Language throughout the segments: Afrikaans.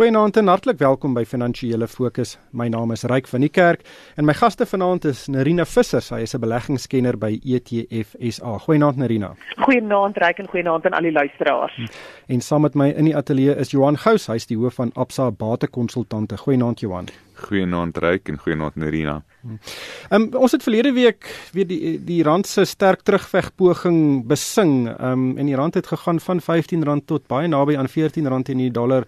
Goeienaand en hartlik welkom by Finansiële Fokus. My naam is Ryk van die Kerk en my gaste vanaand is Nerina Visser. Sy is 'n beleggingskenner by ETF SA. Goeienaand Nerina. Goeienaand Ryk en goeienaand aan al die luisteraars. En saam met my in die ateljee is Johan Gous, hy's die hoof van Absa Batekonsultante. Goeienaand Johan. Goeienaand Ryk en goeienaand Nerina. Ehm um, ons het verlede week weer die die rand se sterk terugvegpoging besing. Ehm um, en die rand het gegaan van R15 tot baie naby aan R14 teen die dollar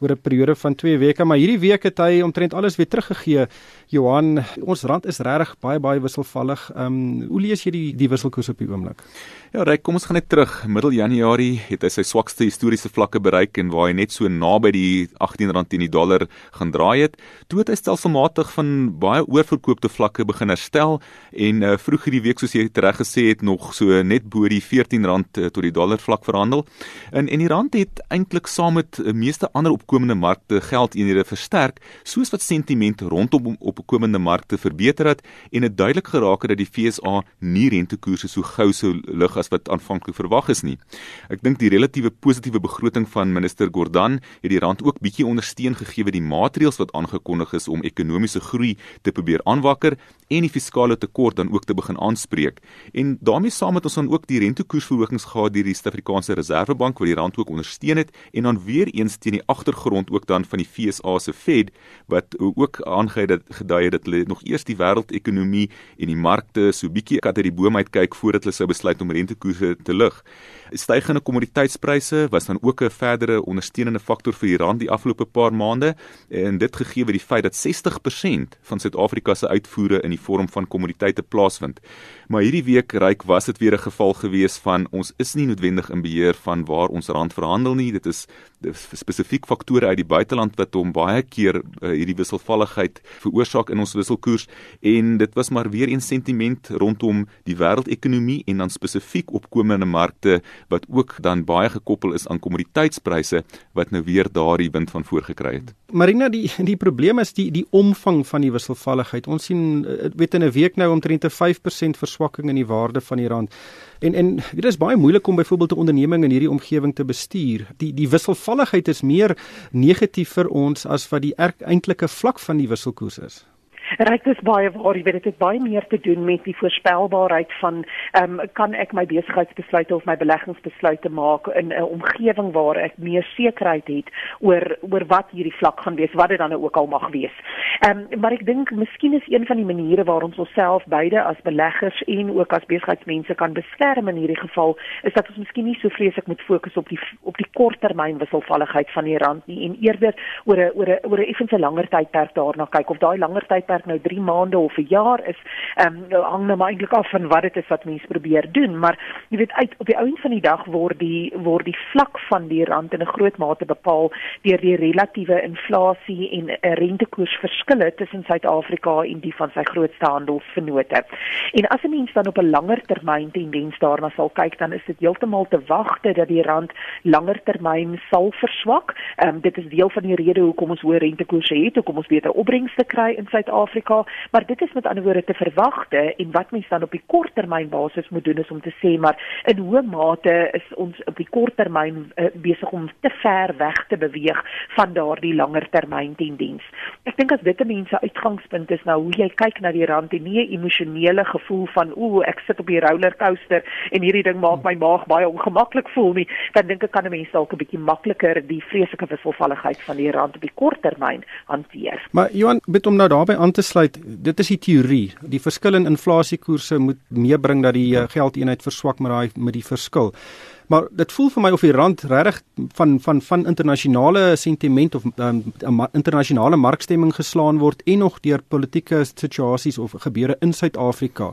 oor 'n periode van 2 weke, maar hierdie week het hy omtrent alles weer teruggegee. Johan, ons rand is regtig baie baie wisselvallig. Ehm um, hoe lees jy die die wisselkoers op die oomblik? Ja, Ryk, kom ons gaan net terug. Middel Januarie het hy sy swakste historiese vlakke bereik en waar hy net so naby die R18 teen die dollar gaan draai het. Toe het hy stelselmatig van baie oorverkoopte vlakke begin herstel en uh, vroeg hierdie week soos jy reg gesê het nog so net bo die R14 uh, tot die dollar vlak verhandel. En en die rand het eintlik saam met uh, meeste ander op opkomende markte geldeenhede versterk, soos wat sentiment rondom opkomende markte verbeter het en dit duidelik geraak het dat die FSA nie rentekoerse so gou sou lig as wat aanvanklik verwag is nie. Ek dink die relatiewe positiewe begroting van minister Gordhan het die rand ook bietjie ondersteun gegee met die maatreëls wat aangekondig is om ekonomiese groei te probeer aanwakker en die fiskale tekort dan ook te begin aanspreek. En daarmee saam het ons dan ook die rentekoersverhogings gehad deur die Suid-Afrikaanse Reservebank wat die rand ook ondersteun het en dan weer eens teen die agter agtergrond ook dan van die FSA se Fed wat ook aangedui het gedui het dat hulle nog eers die wêreldekonomie en die markte so bietjie kat uit die boom uit kyk voordat hulle sou besluit om rentekoerse te lig. Stygende kommoditeitspryse was dan ook 'n verdere ondersteunende faktor vir die rand die afgelope paar maande en dit gegee word die feit dat 60% van Suid-Afrika se uitvoere in die vorm van kommoditeite plaasvind. Maar hierdie week ryk was dit weer 'n geval gewees van ons is nie noodwendig in beheer van waar ons rand verhandel nie. Dit is spesifiek faktore uit die buiteland wat hom baie keer uh, hierdie wisselvalligheid veroorsaak in ons wisselkoers en dit was maar weer 'n sentiment rondom die wêreldekonomie en dan spesifiek opkomende markte wat ook dan baie gekoppel is aan kommoditeitspryse wat nou weer daardie wind van voorgekry het. Marina, die die probleem is die die omvang van die wisselvalligheid. Ons sien eh, weet in 'n week nou omtrent 'n 5% verswakking in die waarde van die rand. En en dit is baie moeilik om byvoorbeeld 'n onderneming in hierdie omgewing te bestuur. Die die wisselvalligheid is meer negatief vir ons as wat die eintlike vlak van die wisselkoers is. Ryk is baie waar, jy weet dit het baie meer te doen met die voorspelbaarheid van ehm um, kan ek my besigheidsbesluite of my beleggingsbesluite maak in 'n omgewing waar ek meer sekerheid het oor oor wat hierdie vlak gaan wees, wat dit dan ook al mag wees. Ehm um, maar ek dink miskien is een van die maniere waar ons onsself beide as beleggers en ook as besigheidsmense kan beskerm in hierdie geval is dat ons miskien nie so vreeslik moet fokus op die op die korttermyn wisselvalligheid van die rand nie en eerder oor 'n oor 'n oor 'n effense langer tydperk daarna kyk of daai langer tydperk werk nou 3 maande of 'n jaar is, ehm um, hang nou eintlik af van wat dit is wat mense probeer doen, maar jy weet uit op die ou end van die dag word die word die vlak van die rand in 'n groot mate bepaal deur die relatiewe inflasie en 'n rentekoersverskille tussen Suid-Afrika en die van sy grootste handelsvennote. En as 'n mens dan op 'n langer termyn tendens daarna sal kyk, dan is dit heeltemal te wagte dat die rand langer termyn sal verswak. Ehm um, dit is deel van die rede hoekom ons hoë rentekoerse het, hoekom ons beter opbrengste kry in Suid-Afrika Suid-Afrika, maar dit is met ander woorde te verwagte en wat mens dan op die korttermyn basis moet doen is om te sê maar in hoe mate is ons op die korttermyn uh, besig om te ver weg te beweeg van daardie langer termyn tendens. Ek dink as dit 'n mens se uitgangspunt is nou hoe jy kyk na die rand en nie 'n emosionele gevoel van ooh ek sit op die rollercoaster en hierdie ding maak my maag baie ongemaklik voel nie, dan dink ek kan 'n mens dalk 'n bietjie makliker die vreeslike wisselvalligheid van die rand op die korttermyn hanteer. Maar Johan, bid om nou daarbey aan te te sluit, dit is die teorie. Die verskil in inflasiekoerse moet meebring dat die uh, geldeenheid verswak met daai met die verskil. Maar dit voel vir my of die rand regtig van van van internasionale sentiment of um, internasionale markstemming geslaan word en nog deur politieke situasies of gebeure in Suid-Afrika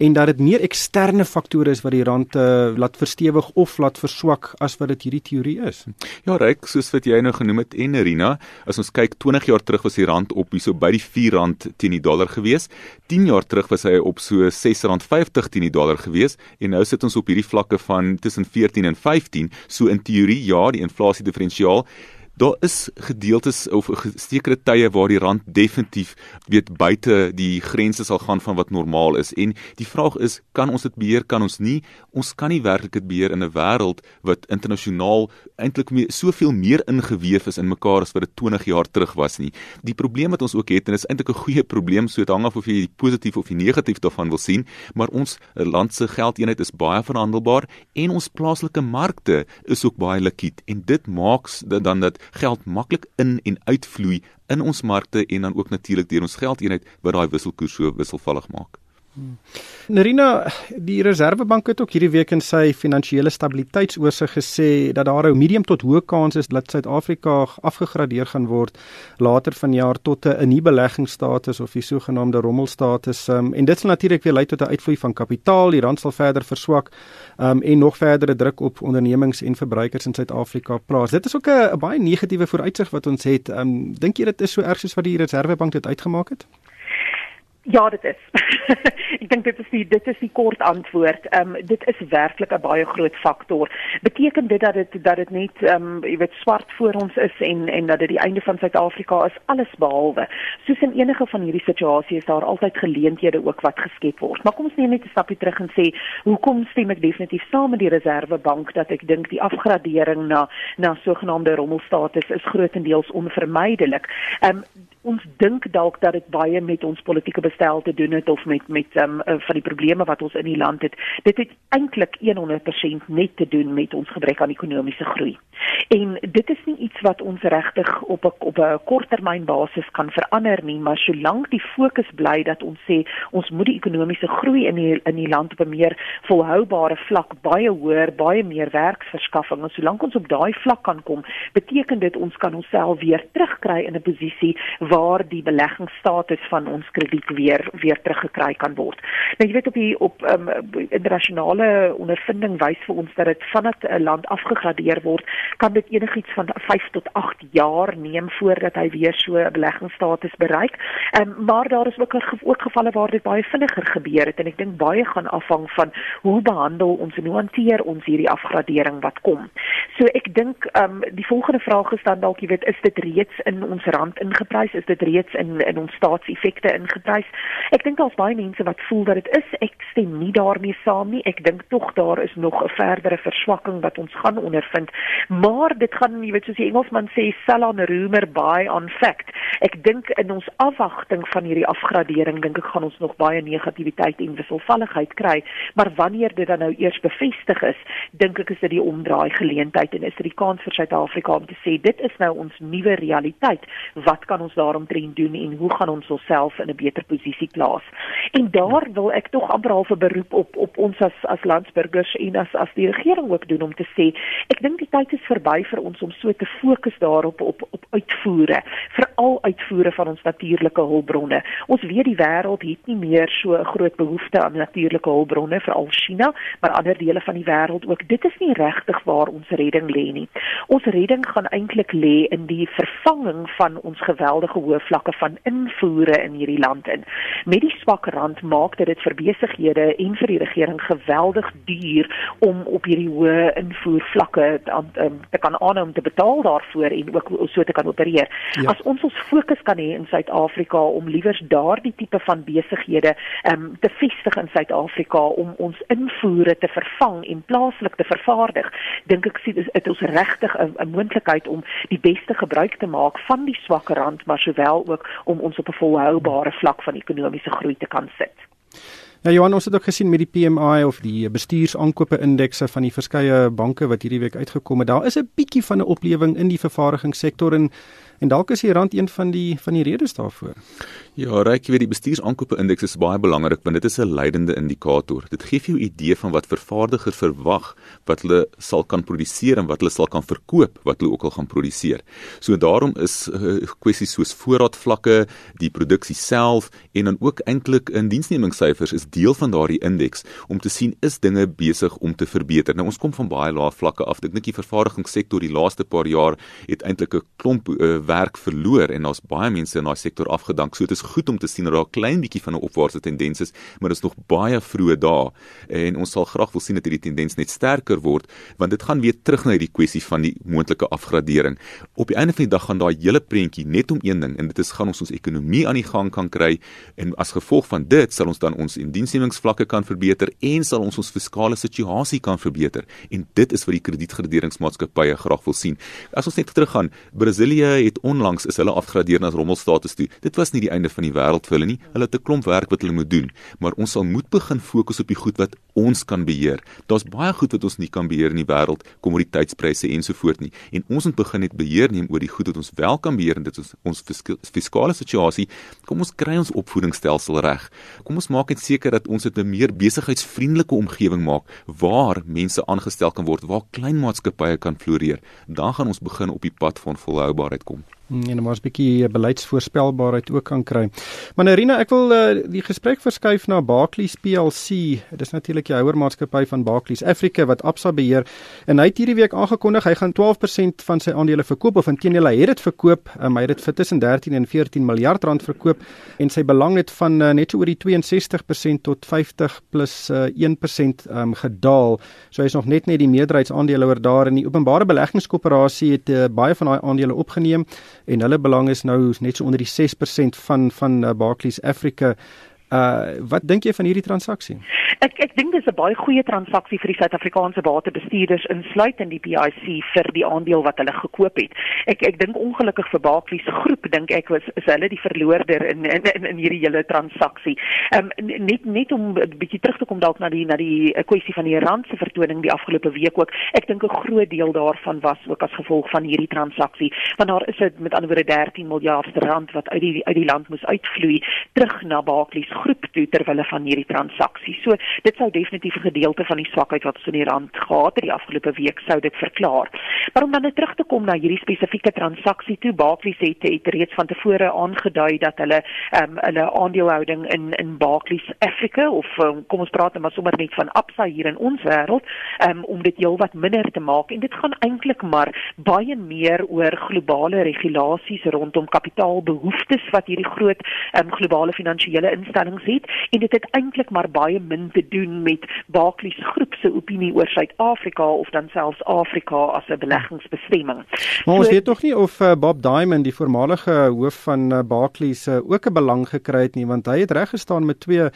en dat dit meer eksterne faktore is wat die rand uh, laat verstewig of laat verswak as wat dit hierdie teorie is. Ja, reg, soos wat jy nou genoem het en Rina, as ons kyk 20 jaar terug was die rand op hierso by die 4 rand teen die dollar gewees. 10 jaar terug was hy op so 6 rand 50 teen die dollar gewees en nou sit ons op hierdie vlakke van tussen 14 en 15. So in teorie ja, die inflasie diferensiaal daar is gedeeltes of gestekerde tye waar die rand definitief weet buite die grense sal gaan van wat normaal is. En die vraag is kan ons dit beheer kan ons nie? Ons kan nie werklik dit beheer in 'n wêreld wat internasionaal eintlik me, soveel meer ingeweef is in mekaar as wat dit 20 jaar terug was nie. Die probleem wat ons ook het en dit is eintlik 'n goeie probleem so dit hang af of jy die positief of die negatief daarvan wil sien maar ons land se geldeenheid is baie verhandelbaar en ons plaaslike markte is ook baie likwid en dit maak dan dat geld maklik in en uitvloei in ons markte en dan ook natuurlik deur ons geldeenheid wat daai wisselkoers so wisselvallig maak. Hmm. Nerina, die Reserwebank het ook hierdie week in sy finansiële stabiliteitsoorsig gesê dat daar 'n medium tot hoë kans is dat Suid-Afrika afgegradeer gaan word later vanjaar tot 'n nuwe beleggingsstatus of die sogenaamde rommelstatus. Um, en dit sal natuurlik weer lei tot 'n uitvloei van kapitaal, die rand sal verder verswak um, en nog verdere druk op ondernemings en verbruikers in Suid-Afrika plaas. Dit is ook 'n baie negatiewe vooruitsig wat ons het. Um, Dink jy dit is so erg soos wat die Reserwebank dit uitgemaak het? Ja, dit is. ek dink dit is die dit is die kort antwoord. Ehm um, dit is werklik 'n baie groot faktor. Beteken dit dat dit dat dit net ehm um, jy weet swart voor ons is en en dat dit die einde van Suid-Afrika is alles behalwe. Soos in enige van hierdie situasies is daar altyd geleenthede ook wat geskep word. Maar kom ons neem net 'n stapie terug en sê, hoekom stem ek definitief saam met die Reserwebank dat ek dink die afgradering na na sogenaamde rommelstatus is grootendeels onvermydelik. Ehm um, ons dink dalk dat dit baie met ons politieke bestel te doen het of met met um, uh, van die probleme wat ons in die land het. Dit het eintlik 100% net te doen met ons gebrek aan ekonomiese groei. En dit is nie iets wat ons regtig op 'n op 'n korttermynbasis kan verander nie, maar solank die fokus bly dat ons sê ons moet die ekonomiese groei in die in die land op 'n meer volhoubare vlak baie hoër, baie meer werksverskaffing, en solank ons op daai vlak kan kom, beteken dit ons kan onsself weer terugkry in 'n posisie waar die beleggingsstatus van ons krediet weer weer teruggekry kan word. Nou jy weet op die op um, internasionale ondervinding wys vir ons dat dit vandat 'n land afgegradeer word, kan dit enigiets van 5 tot 8 jaar neem voordat hy weer so 'n beleggingsstatus bereik. Um, maar daar is ook ook gevalle waar dit baie vinniger gebeur het en ek dink baie gaan afhang van hoe behandel ons en hoe hanteer ons hierdie afgradering wat kom. So ek dink um, die volgende vraag is dan dalk jy weet is dit reeds in ons rand ingeprys is dit reeds in in ons staatseffekte ingeprys. Ek dink daar's baie mense wat voel dat dit is. Ek stem nie daarmee saam nie. Ek dink tog daar is nog 'n verdere verswakking wat ons gaan ondervind. Maar dit gaan, jy weet, soos die Engelsman sê, sell on rumor buy on fact. Ek dink in ons afwagting van hierdie afgradering dink ek gaan ons nog baie negativiteit en wisselvalligheid kry, maar wanneer dit dan nou eers bevestig is, dink ek is dit die omdraai geleentheid en is dit die kans vir Suid-Afrika om te sê dit is nou ons nuwe realiteit. Wat kan ons daaromtrent doen en hoe gaan ons onsself in 'n beter posisie plaas. En daar wil ek tog amper half 'n beroep op op ons as as landsburgers en as as die regering ook doen om te sê ek dink die tyd is verby vir ons om so te fokus daarop op op uitvoere, veral uitvoere van ons natuurlike hulpbronne. Ons weet die wêreld het nie meer so 'n groot behoefte aan natuurlike hulpbronne veral China, maar ander dele van die wêreld ook. Dit is nie regtig waar ons redding lê nie. Ons redding gaan eintlik lê in die vervanging van ons geweldige hoë vlakke van invoere in hierdie land in. Met die swak rand maak dit dit vir besighede en vir die regering geweldig duur om op hierdie hoë invoer vlakke te, um, te kan aanhou om te betaal daarvoor en ook so te kan opereer. Ja. As ons ons fokus kan hê in Suid-Afrika om liewers daardie tipe van besighede um, te vestig in Suid-Afrika om ons invoere te vervang en plaaslik te vervaardig, dink ek sien dit is regtig 'n moontlikheid om die beste gebruik te maak van die swak rand maar sowel ook om ons op 'n volhoubare vlak van ekonomiese groei te kan sit. Ja Johan, ons het ook gesien met die PMI of die bestuursaankope indekse van die verskeie banke wat hierdie week uitgekom het. Daar is 'n bietjie van 'n oplewing in die vervaardigingssektor en En dalk is die rand een van die van die redes daarvoor. Ja, reik jy weet die bestuursaankope indeks is baie belangrik want dit is 'n leidende indikator. Dit gee vir jou 'n idee van wat vervaardigers verwag wat hulle sal kan produseer en wat hulle sal kan verkoop wat hulle ook al gaan produseer. So daarom is uh, kwessies soos voorraadvlakke, die produksie self en dan ook eintlik in diensnemingssyfers is deel van daardie indeks om te sien is dinge besig om te verbeter. Nou ons kom van baie lae vlakke af. Ek dink die vervaardigingssektor die laaste paar jaar het eintlik 'n klomp uh, werk verloor en daar's baie mense in daai sektor afgedank. So dit is dis goed om te sien dat daar 'n klein bietjie van 'n opwaartse tendens is, maar dit is nog baie vroeg daar en ons sal graag wil sien dat hierdie tendens net sterker word want dit gaan weer terug na hierdie kwessie van die moontlike afgradering. Op die einde van die dag gaan daai hele prentjie net om een ding en dit is gaan ons ons ekonomie aan die gang kan kry en as gevolg van dit sal ons dan ons indiensnemingsvlakke kan verbeter en sal ons ons fiskale situasie kan verbeter en dit is wat die kredietgraderingsmaatskappye graag wil sien. As ons net teruggaan, Brasilië het onlangs is hulle afgradeer na rommelstatus toe. Dit was nie die einde van die wêreld vir hulle nie. Hulle het 'n klomp werk wat hulle moet doen, maar ons sal moet begin fokus op die goed wat ons kan beheer. Daar's baie goed wat ons nie kan beheer in die wêreld, kommoditeitspryse ensovoorts nie. En ons moet begin net beheer neem oor die goed wat ons wel kan beheer en dit is ons fiskale situasie. Kom ons kry ons opvoedingsstelsel reg. Kom ons maak net seker dat ons dit 'n meer besigheidsvriendelike omgewing maak waar mense aangestel kan word, waar klein maatskappye kan floreer. Dan gaan ons begin op die pad van volhoubaarheid kom. En maar 'n bietjie beleidsvoorspelbaarheid ook kan kry. Maar Nerina, ek wil uh, die gesprek verskuif na Barclays PLC. Dit is natuurlik die houermaatskappy van Barclays Africa wat Absa beheer. En hy het hierdie week aangekondig hy gaan 12% van sy aandele verkoop of intendeel hy het dit verkoop. Um, hy het dit vir tussen 13 en 14 miljard rand verkoop en sy belang het van uh, net so oor die 62% tot 50 plus uh, 1% um, gedaal. So hy is nog net net die meerderheidsaandeelhouer daar in die openbare beleggingskoöperasie het uh, baie van daai aandele opgeneem en hulle belang is nou net so onder die 6% van van uh, Barclays Africa. Uh wat dink jy van hierdie transaksie? Ek ek dink dis 'n baie goeie transaksie vir die Suid-Afrikaanse batebestuurders insluit in die PIC vir die aandeel wat hulle gekoop het. Ek ek dink ongelukkig vir Barclays groep dink ek was is hulle die verloorder in in in, in hierdie hele transaksie. Ehm um, net net om 'n bietjie terug te kom dalk na die na die eh, kwessie van die rand se vertoning die afgelope week ook. Ek dink 'n groot deel daarvan was ook as gevolg van hierdie transaksie. Want daar is dit met ander woorde 13 miljard rand wat uit die uit die land moes uitvloei terug na Barclays groep toe terwyl hulle van hierdie transaksie. So dit sou definitief 'n gedeelte van die swakheid wat ons in die rand gehad het die afgelope week sou dit verklaar. Maar om dan net terug te kom na hierdie spesifieke transaksie toe, Barclays het, het reeds van tevore aangedui dat hulle ehm um, hulle aandelehouding in in Barclays Africa of um, kom ons praat maar sommer net van Absa hier in ons wêreld, ehm um, om dit heelwat minder te maak en dit gaan eintlik maar baie meer oor globale regulasies rondom kapitaalbehoeftes wat hierdie groot ehm um, globale finansiële instellings het en dit het eintlik maar baie min te doen met Barclays groep se opinie oor Suid-Afrika of dan selfs Afrika as 'n beleggingsbestemming. Maar ons so, weet tog nie of uh, Bob Diamond, die voormalige hoof van uh, Barclays, uh, ook 'n belang gekry het nie, want hy het reg gestaan met twee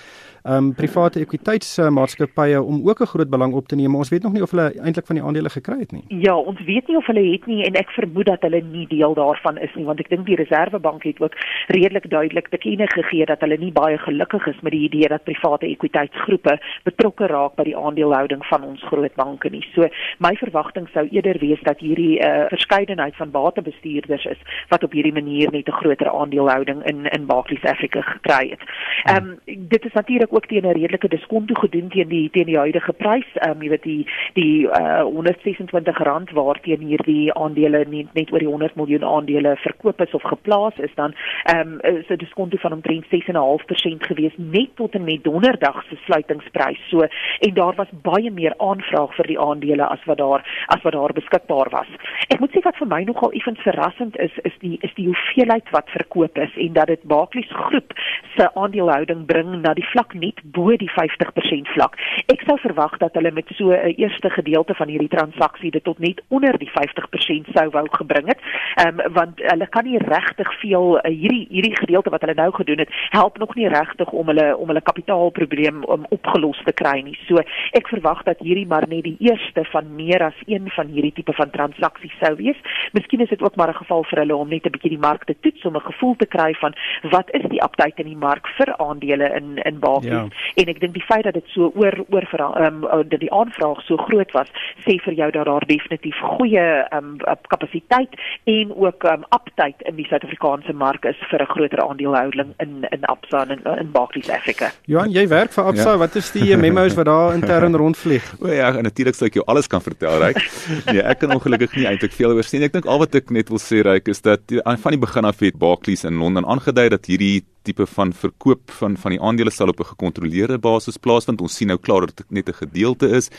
um, private ekwiteitsmaatskappye om ook 'n groot belang op te neem. Ons weet nog nie of hulle eintlik van die aandele gekry het nie. Ja, ons weet nie of hulle het nie en ek vermoed dat hulle nie deel daarvan is nie, want ek dink die Reservebank het ook redelik duidelik te kenne gegee dat hulle nie baie gelukkig is met die idee dat private ekwiteitsgroepe betrokke raak by die aandelehouding van ons groot banke nie. So my verwagting sou eerder wees dat hierdie uh, verskeidenheid van batebestuurders is wat op hierdie manier net 'n groter aandelehouding in in Barclays Africa gekry het. Ehm um, dit is natuurlik ook teen 'n redelike diskonto gedoen teen die teen die huidige prys. Ehm um, jy weet die die uh, 126 rand waarteen hierdie aandele net net oor die 100 miljoen aandele verkoop is of geplaas is dan ehm um, is 'n diskonto van omtrent 6.5% gewees net tot en met donderdag se sluitingsprys. So en daar was baie meer aanvraag vir die aandele as wat daar as wat daar beskikbaar was. Ek moet sê wat vir my nogal effens verrassend is is die is die hoeveelheid wat verkoop is en dat dit Barclays groep se aandelehouding bring na die vlak net bo die 50% vlak. Ek sou verwag dat hulle met so 'n eerste gedeelte van hierdie transaksie dit tot net onder die 50% sou wou gebring het. Ehm um, want hulle kan nie regtig veel uh, hierdie hierdie gedeelte wat hulle nou gedoen het help nog nie regtig om hulle om hulle kapitaalprobleem um, opgelos te kry nie. So ek verwag dat hierdie maar net die eerste van meer as een van hierdie tipe van transaksies sou wees. Miskien is dit ook maar 'n geval vir hulle om net 'n bietjie die mark te toets om 'n gevoel te kry van wat is die aptyd in die mark vir aandele in in Bakies. Ja. En ek dink die feit dat dit so oor oor ehm um, dat die aanvraag so groot was, sê vir jou dat daar definitief goeie ehm um, kapasiteit en ook ehm um, aptyd in die Suid-Afrikaanse mark is vir 'n groter aandelehouding in in Absa en in, in Barclays Africa. Johan, jy werk vir Absa, ja. wat is die memos wat daar intern rondvlieg? O ja, natuurlik sou ek jou alles kan vertel, Ryk. Nee, ek kan ongelukkig nie eintlik veel oor sê nie. Ek dink al wat ek net wil sê, Ryk, is dat van die begin af het Barclays in Londen aangedui dat hierdie tipe van verkoop van van die aandele sal op 'n gekontroleerde basis plaasvind. Ons sien nou klaar dat dit net 'n gedeelte is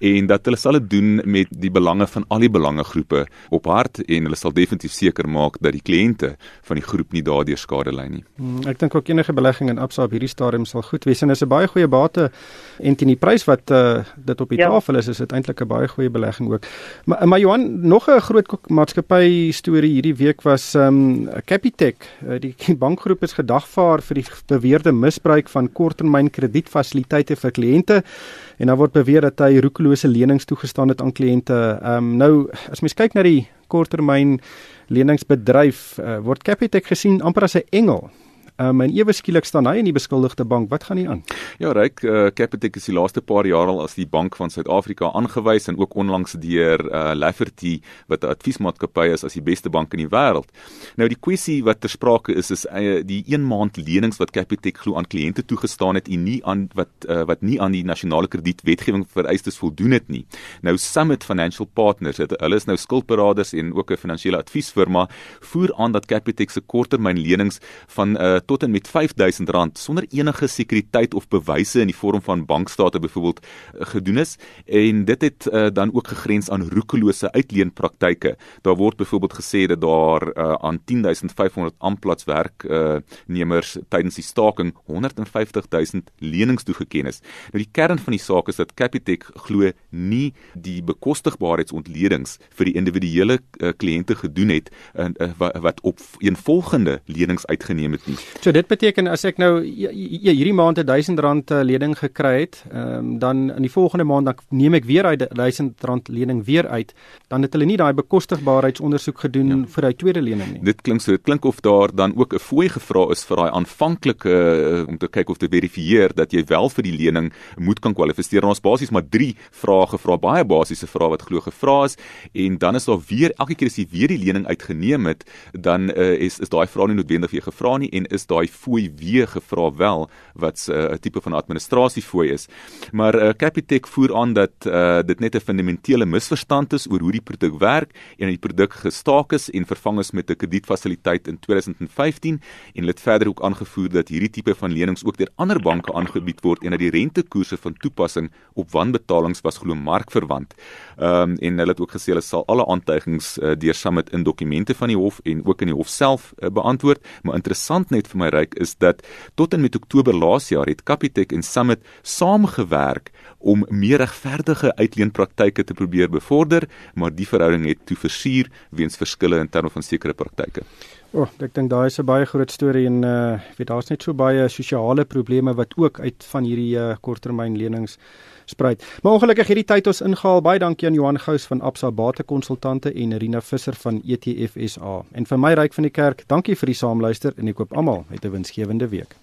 en dat hulle sal dit doen met die belange van al die belangegroepe op hart en hulle sal definitief seker maak dat die kliënte van die groep nie daardeur skade ly nie. Hmm, ek dink ook enige belegging in Absa op hierdie stadium sal goed wees en is 'n baie goeie bate en teen die prys wat uh, dit op die ja. tafel is, is dit eintlik 'n baie goeie belegging ook. Maar maar Johan, nog 'n groot maatskappy storie hierdie week was ehm um, Capitec. Uh, die bankgroep is gedagvaar vir die beweerde misbruik van korttermyn kredietfasiliteite vir kliënte en dan word beweer dat hy roekelose lenings toegestaan het aan kliënte. Ehm um, nou as mens kyk na die korttermyn leningsbedryf, uh, word Capitec gesien amper as 'n engel Um, en ewe skielik staan hy in die beskuldigde bank. Wat gaan nie aan? Ja, Ryk uh, Capitec is die laaste paar jaar al as die bank van Suid-Afrika aangewys en ook onlangs deur uh, Lafferty wat 'n adviesmaatskappy is as die beste bank in die wêreld. Nou die kwessie wat ter sprake is is uh, die 1 maand lenings wat Capitec glo aan kliënte toegestaan het en nie aan wat uh, wat nie aan die nasionale kredietwetgewing vereistes voldoen het nie. Nou Summit Financial Partners, het, hulle is nou skuldberaders en ook 'n finansiële adviesfirma, voer aan dat Capitec se korttermyn lenings van uh, tot en met R5000 sonder enige sekuriteit of bewyse in die vorm van bankstate byvoorbeeld eh, gedoen is en dit het uh, dan ook gegrens aan roekelose uitleenpraktyke. Daar word byvoorbeeld gesê dat daar uh, aan 10500 aanplaaswerknemers uh, tydens die staking 150000 lenings toegeken is. Nou die kern van die saak is dat Capitec glo nie die bekostigbaarheidsontledings vir die individuele uh, kliënte gedoen het uh, uh, wat op eenvolgende lenings uitgeneem het nie. So dit beteken as ek nou ja, ja, hierdie maand 'n 1000 rand eh, lening gekry het, um, dan in die volgende maand dan neem ek weer uit 1000 rand lening weer uit, dan het hulle nie daai bekostigbaarheidsondersoek gedoen ja. vir daai tweede lening nie. Dit klink so, dit klink of daar dan ook 'n fooi gevra is vir daai aanvanklike uh, om te kyk of te verifieer dat jy wel vir die lening moet kan kwalifiseer. Ons basies maar 3 vrae gevra, baie basiese vrae wat glo gevra is en dan is daar weer elke keer as jy weer die lening uitgeneem het, dan uh, is is daai vrae nie noodwendig weer gevra nie en is daai fooi weer gevra wel wat 'n uh, tipe van administrasiefooi is. Maar uh, Capitec voer aan dat uh, dit net 'n fundamentele misverstand is oor hoe die produk werk en dat die produk gestaak is en vervang is met 'n kredietfasiliteit in 2015 en het verder ook aangevoer dat hierdie tipe van lenings ook deur ander banke aangebied word en dat die rentekoerse van toepassing op wanbetalings was glo markverwant. Ehm um, en hulle het ook gesê hulle sal alle aantuigings uh, deur Summit in dokumente van die hof en ook in die hof self uh, beantwoord, maar interessant net vir my ryk is dat tot en met Oktober laas jaar het Capitec en Summit saamgewerk om meer regverdige uitleenpraktyke te probeer bevorder, maar die verhouding het toe versuur weens verskille in terme van sekere praktyke. O, oh, ek dink daai is 'n baie groot storie en uh weet daar's net so baie sosiale probleme wat ook uit van hierdie uh, korttermynlenings spruit. Maar ongelukkig hierdie tyd ons ingehaal. Baie dankie aan Johan Gous van Absa Batekonsultante en Rina Visser van ETF SA. En vir my ryk van die kerk, dankie vir die saamluister en ek koop almal 'n winsgewende week.